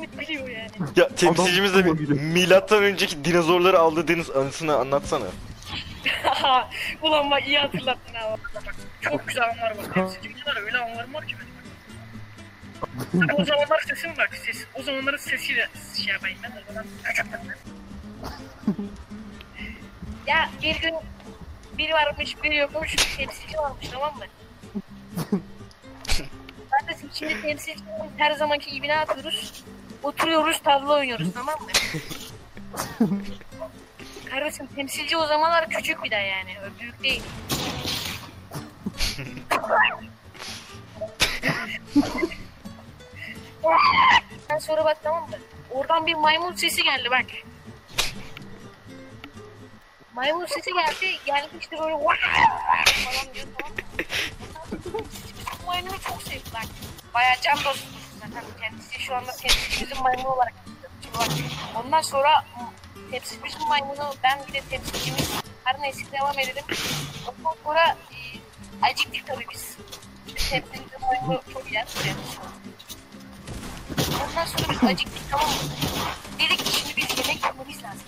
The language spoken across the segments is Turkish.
temsilcimiz biliyor yani. Ya temsilcimiz de milattan önceki dinozorları aldığı deniz anısını anlatsana. Ulan bak iyi hatırlattın ha. Bak, çok güzel anlar var. Temsilcimiz var öyle anlarım var ki benim. Tabii o zamanlar sesim bak ses. O zamanların sesiyle şey yapayım ben. O zaman küçüktüm ben. ya bir gün biri varmış biri yokmuş temsilci varmış tamam mı? ben de şimdi temsilci her zamanki gibi ne yapıyoruz? Oturuyoruz tavla oynuyoruz tamam mı? Kardeşim temsilci o zamanlar küçük bir de yani. Büyük değil. Ben sonra bak tamam mı? Oradan bir maymun sesi geldi bak. Maymun sesi geldi. Geldi işte böyle falan diyor tamam mı? Maymunu çok sevdi bak. Bayağı can dostumuz zaten. Kendisi şu anda temsilcimizin maymunu olarak. Ondan sonra temsilcimizin maymunu ben bir de temsilcimiz. Her neyse devam edelim. Ondan sonra e, acıktık tabii biz. Temsilcimizin maymunu çok yer. Ondan sonra biz acıktık tamam mı? Dedik ki şimdi biz yemek yapmamız lazım.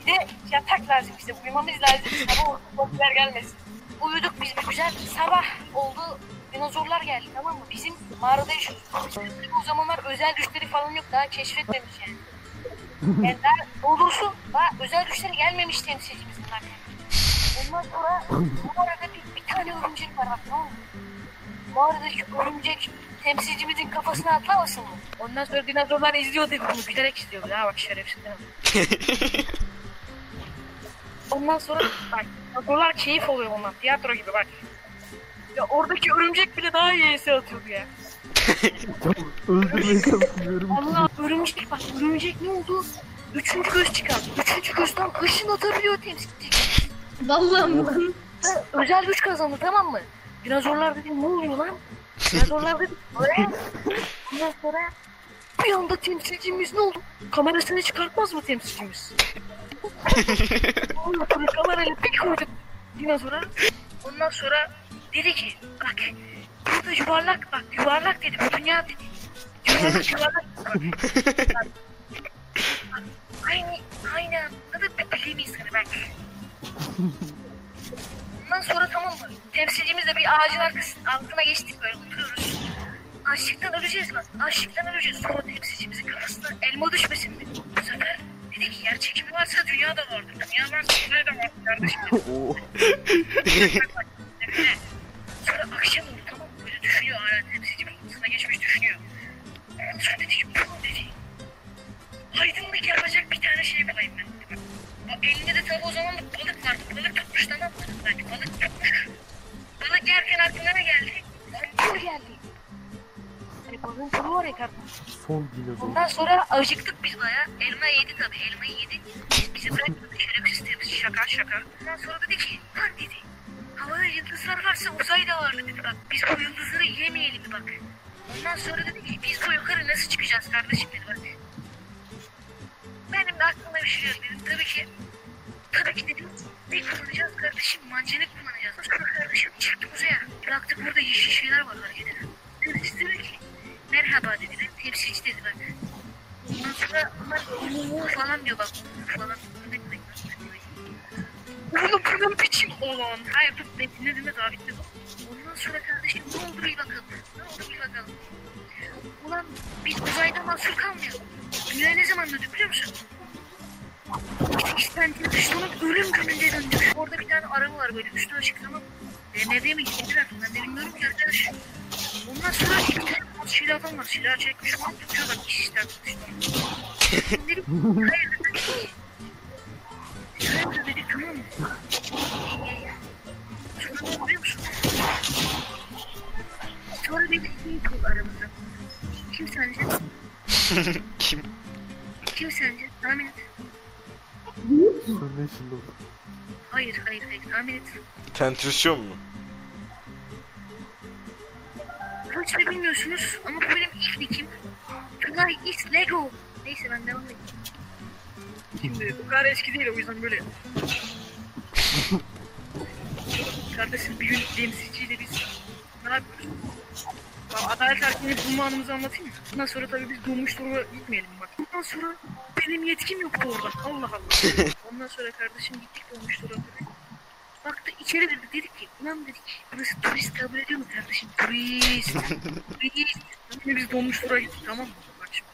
Bir de yatak lazım işte uyumamız lazım. Sabah zombiler gelmesin. Uyuduk biz bir güzel. Sabah oldu dinozorlar geldi tamam mı? Bizim mağarada yaşıyoruz. O zamanlar özel güçleri falan yok daha keşfetmemiş yani. Yani daha doğrusu daha özel güçleri gelmemiş temsilcimizin bak. Ondan sonra mağarada bir, bir tane örümcek var bak tamam mı? Mağaradaki örümcek temsilcimizin kafasına atlamasın mı? Ondan sonra dinozorlar izliyor tabii bunu gülerek izliyor. Ya bak şerefsiz dinozor. Ondan sonra bak dinozorlar keyif oluyor ondan. Tiyatro gibi bak. Ya oradaki örümcek bile daha iyi ese atıyordu ya. Öldürmeye çalışıyorum. Allah örümcek bak örümcek ne oldu? Üçüncü göz çıkardı. Üçüncü gözden ışın atabiliyor temsilci. Vallahi mı? Özel güç kazandı tamam mı? Dinozorlar dedi ne oluyor lan? Dinozorlar dedi "Öyle." Ondan sonra bir anda temsilcimiz ne oldu? Kamerasını çıkartmaz mı temsilcimiz? Ondan sonra kamerayla bir koyduk dinozora. Ondan sonra dedi ki bak burada yuvarlak bak yuvarlak dedi bu dünya dedi. Yuvarlak yuvarlak. Bak, bak, aynı aynı anda da bir bilim insanı bak. Ondan sonra tamam mı? Temsilcimizle bir ağacın arkasının altına geçtik böyle oturuyoruz. Açlıktan öleceğiz lan. Açlıktan öleceğiz. Sonra temsilcimizin kafasına elma düşmesin mi? Bu sefer dedi ki yer çekimi varsa dünya da vardır. Dünya varsa uzay da vardır kardeşim. Ondan sonra acıktık biz baya. Elma yedi tabii. Elmayı yedik. Bizi bırakmadı. Temiz. Şaka şaka. Ondan sonra dedi ki lan dedi. Havada yıldızlar varsa uzay da vardı dedi bak. Biz bu yıldızları yemeyelim bak. Ondan sonra dedi ki biz bu yukarı nasıl çıkacağız kardeşim dedi bak. Benim de aklıma bir şey geldi dedim. Tabii ki Tabii ki dedim ne kullanacağız kardeşim? Mancelik kullanacağız. Sonra kardeşim çıktık uzaya. Baktık burada yeşil şeyler var hareket eden. Temsilci dedi ki merhaba dedi. Ben temsilci dedi bak. Sonra onlar uuu falan diyor bak. falan. Oğlum bu ne biçim olan? Hayır dur ne dinledin daha bitmedi. Ondan sonra kardeşim ne oldu bir bakalım. Ne oldu bir bakalım. Ulan biz uzayda mahsur kalmayalım. Dünya ne zaman döndü biliyor musun? İşte dışlanıp ölüm gününde döndük. Orada bir tane araba var böyle üstü açık tamam. E, nereye mi gittiler? Ben de bilmiyorum ki arkadaş. Ondan sonra silah adam var. Silah çekmiş. Tutuyorlar. İş ister tutuşlar. Dedim hayır. Hayır dedik tamam mı? Sonra ne biliyor musun? Sonra bir şey kaldı aramızda. Kim sence? Kim? Kim sence? Tahmin et. Sonra şimdi Hayır hayır hayır tahmin et. Tentrisyon mu? Hiçbir bilmiyorsunuz ama bu benim ilk nickim. Tonight is Lego. Neyse ben devam edeyim. Şimdi bu kadar eski değil o yüzden böyle. Kardeşim bir gün temsilciyle biz ne yapıyoruz? Tamam, Adalet Erkeği'ni bulma anımızı anlatayım mı? Bundan sonra tabii biz doğmuş doğru gitmeyelim bak. Bundan sonra benim yetkim yoktu orada. Allah Allah. Ondan sonra kardeşim gittik doğmuş doğru tabii. Baktı içeri dedi dedik ki ulan dedik burası turist kabul ediyor mu kardeşim? Turist. turist. Şimdi biz dolmuş durağa gittik tamam mı? Bak şimdi.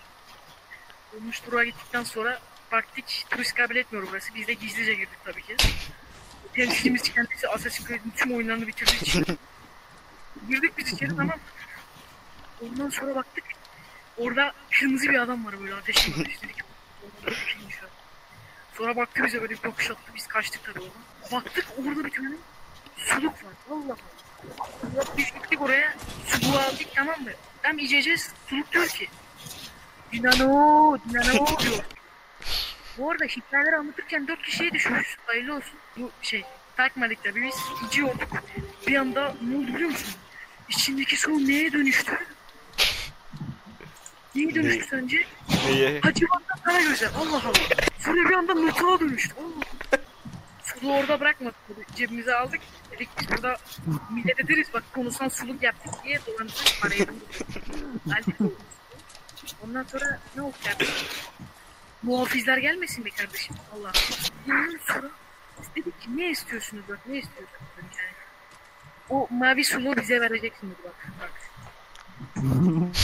Dolmuş durağa gittikten sonra baktık turist kabul etmiyor burası. Biz de gizlice girdik tabii ki. Temsilcimiz kendisi Assassin's Creed'in tüm oyunlarını bitirdiği için. Girdik biz içeri tamam mı? Ondan sonra baktık. Orada kırmızı bir adam var böyle ateşli ateş dedik. "Orada bir şeymiş ya." Sonra baktı bize böyle bir bakış attı. Biz kaçtık tabii oradan. Baktık orada bir tane suluk var. Allah Allah. Biz gittik oraya. Suluğu aldık tamam mı? Hem içeceğiz. Suluk diyor ki. Dinano, dinano diyor. Bu arada hikayeleri anlatırken dört kişiye düşmüş. Hayırlı olsun. Bu şey takmadık tabii biz içiyorduk. Bir anda ne oldu biliyor musun? İçindeki su neye dönüştü? Neye dönüştü sence? Neye? Hacivat'tan kara gözler. Allah Allah. Sonra bir anda mutfağa dönüştü. Suluğu orada bırakmadık. Cebimize aldık. Dedik biz burada millet ederiz bak konuşan suluk yaptık diye dolandırdık parayı. Suluğu. Ondan sonra ne oldu kardeşim? Muhafizler gelmesin be kardeşim. Allah. Ondan sonra dedik ki ne istiyorsunuz bak ne istiyorsunuz yani. O mavi suluğu bize vereceksiniz bak. bak.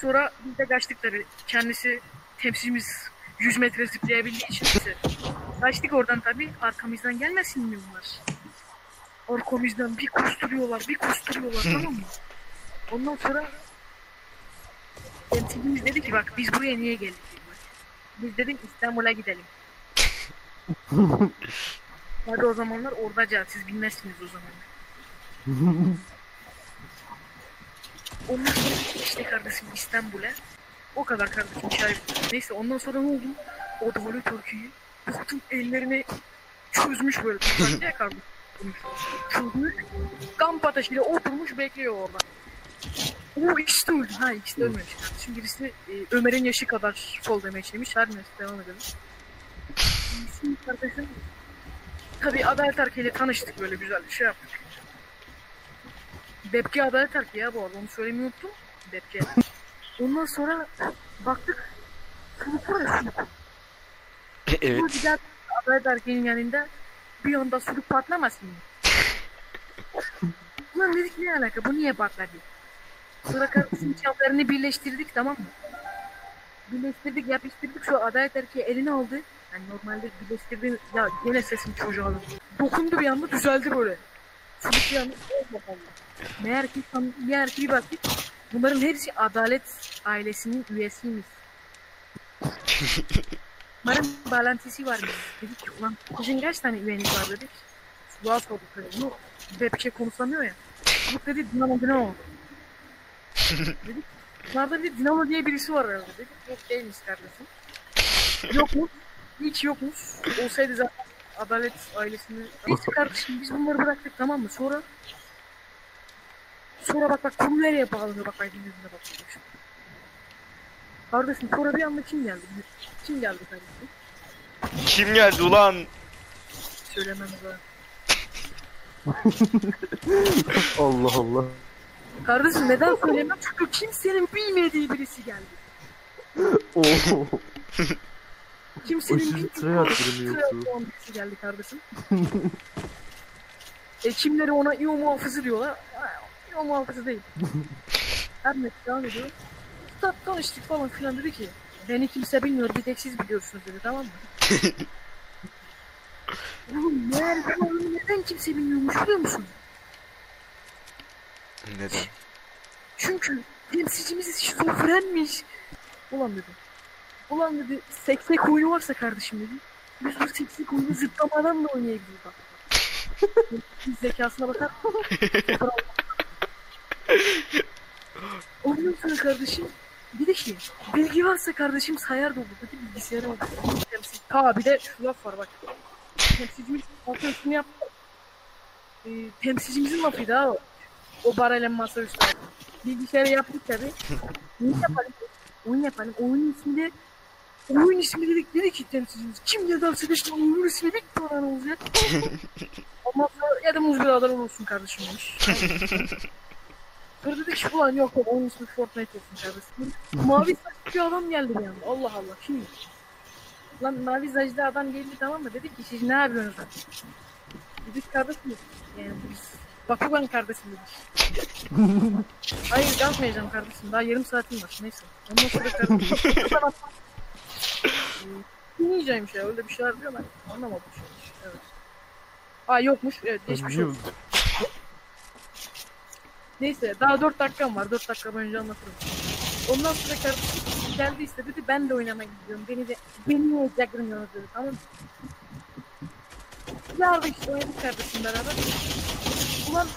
Sonra biz de kaçtık tabii. Kendisi temsilcimiz 100 metre zıplayabildiği için bize. Kaçtık oradan tabii. Arkamızdan gelmesin mi bunlar? Arkamızdan bir kusturuyorlar, bir kusturuyorlar tamam mı? Ondan sonra temsilcimiz dedi ki bak biz buraya niye geldik? Biz dedik İstanbul'a gidelim. Hadi o zamanlar oradaca siz bilmezsiniz o zamanlar. Ondan sonra işte kardeşim İstanbul'a. O kadar kardeşim şahit. Neyse ondan sonra ne oldu? O böyle Türkiye'yi baktım ellerini çözmüş böyle. Tutardı ya kardeşim. Çözmüş. Kamp ateşiyle oturmuş bekliyor orada. O ikisi de öldü. Ha ikisi de ölmemiş kardeşim. Birisi e, Ömer'in yaşı kadar sol demeye işlemiş. Her neyse devam edelim. Şimdi kardeşim Tabii Adalet Erkeği'yle tanıştık böyle güzel bir şey yaptık. Bepke Adalet Erkeği ya bu arada onu söylemeyi unuttum. Bepke. Ondan sonra baktık suluk var ya suluk. evet. Bu güzel Adalet Erkeği'nin yanında bir anda suluk patlamasın mı? Ulan dedik ne alaka bu niye patladı? Sonra kardeşim çaplarını birleştirdik tamam mı? Birleştirdik yapıştırdık şu Adalet Erkeği elini aldı. Yani normalde birleştirdiğin ya gene sesim çocuğa aldı. Dokundu bir anda düzeldi böyle. Suluk bir anda. Meğer ki, meğer ki bir baktık bunların hepsi Adalet ailesinin üyesiymiş. Bunların bağlantısı var dedik. Ki ulan sizin kaç tane üyeniz var dedik. Suluğa sorduk böyle. Bunu Bepke konuşamıyor ya. Suluk dedi Dinamo Dinamo. dedik. Bunlarda bir Dinamo diye birisi var herhalde dedik. Yok değilmiş kardeşim. Yok mu? Hiç yokmuş. Olsaydı zaten Adalet ailesini... Neyse kardeşim biz bunları bıraktık tamam mı? Sonra... Sonra bak bak konu nereye bağlanıyor bak aydın yüzüne bak. Kardeşim sonra bir anda kim geldi? Kim geldi kardeşim? Kim geldi ulan? Söylemem lazım. Allah Allah. Kardeşim neden söylemem? Çünkü kimsenin bilmediği birisi geldi. Oo. Kimsenin Aşırı bilmediği birisi geldi kardeşim. e kimleri ona İO muhafızı diyorlar. İO muhafızı değil. Her neyse devam ediyor. Start tanıştık falan filan dedi ki beni kimse bilmiyor bir tek siz biliyorsunuz dedi tamam mı? Oğlum meğer onu neden kimse bilmiyormuş biliyor musun? Neden? Çünkü temsilcimiz şizofrenmiş. Ulan dedi. Ulan dedi seksek oyunu varsa kardeşim dedi. Biz bu seksek oyunu zıplamadan da oynayabiliriz bak. Zekasına bakar. Ondan sonra kardeşim dedi ki bilgi varsa kardeşim sayar da olur dedi bilgisayara oldu. Temsil. Ha bir de şu laf var bak. Temsilcimiz altın şunu yaptı. Ee, temsilcimizin lafıydı ha o. Barayla masa üstü. Bilgisayara yaptık tabi. Oyun yapalım. Oyun yapalım. Oyunun isminde Oyun ismi dedik dedi ki temsilcimiz. Kim ya da arkadaşlar oyunun ismi bir tane olacak. Sonra ya da muz birader olursun kardeşim demiş. Ki ulan yok yok onun ismi Fortnite olsun kardeşim. Mavi saçlı bir adam geldi bir anda. Allah Allah kim? Lan mavi saçlı adam geldi tamam mı? Dedik ki siz ne yapıyorsunuz? Dedik kardeşim. Yani biz Bakugan kardeşim dedik. Hayır kalkmayacağım kardeşim. Daha yarım saatim var. Neyse. Ondan sonra kardeşim. Dinleyeceğim ya. Öyle bir şeyler diyor ben. Anlamadım şu an. Evet. Aa yokmuş. Evet geçmiş olsun. Neyse daha 4 dakikam var. 4 dakika boyunca anlatırım. Ondan sonra kardeşim geldi işte dedi ben de oynamaya gidiyorum. Beni de beni niye çaktırmıyorsunuz dedi tamam mı? Yardı işte oynadık kardeşim beraber. Ulan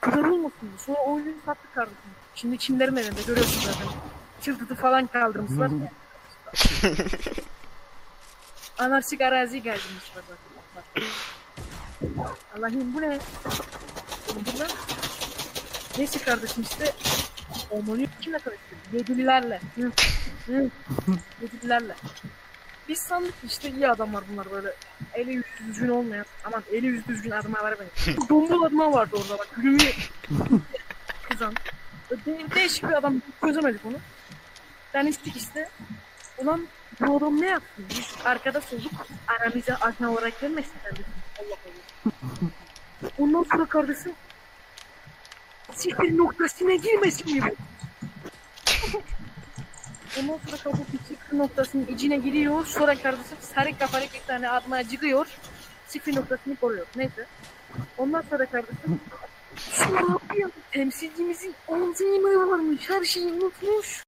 kadar olmasın. Sonra oyunu sattık kardeşim. Şimdi kimlerin elinde görüyorsun zaten. Çıldırtı falan kaldırmışlar. Anarşik arazi geldirmişler zaten. Allah'ım bu ne? Oğlum bu ne? Neyse kardeşim işte Omoni kimle karıştırdı? Hı. Yedililerle. Biz sandık işte iyi adamlar bunlar böyle. Eli yüzü düzgün olmayan. Aman eli yüzü düzgün adamlar benim. Dombul adamlar vardı orada bak. Gülümü kızan. De değişik bir adam. Çözemedik onu. Ben istik işte. Ulan bu adam ne yaptı? Biz arkada solduk. Aramıza aşağı olarak gelmesin kardeşim. Allah Allah. Ondan sonra kardeşim sihir noktasına girmesin mi bu? Ondan sonra kardeşim sihir noktasının içine giriyor. Sonra kardeşim sarı kafalı bir tane adama acıkıyor. Sihir noktasını koruyor. Neyse. Ondan sonra kardeşim sonra bir temsilcimizin omzunu varmış. Her şeyi unutmuş.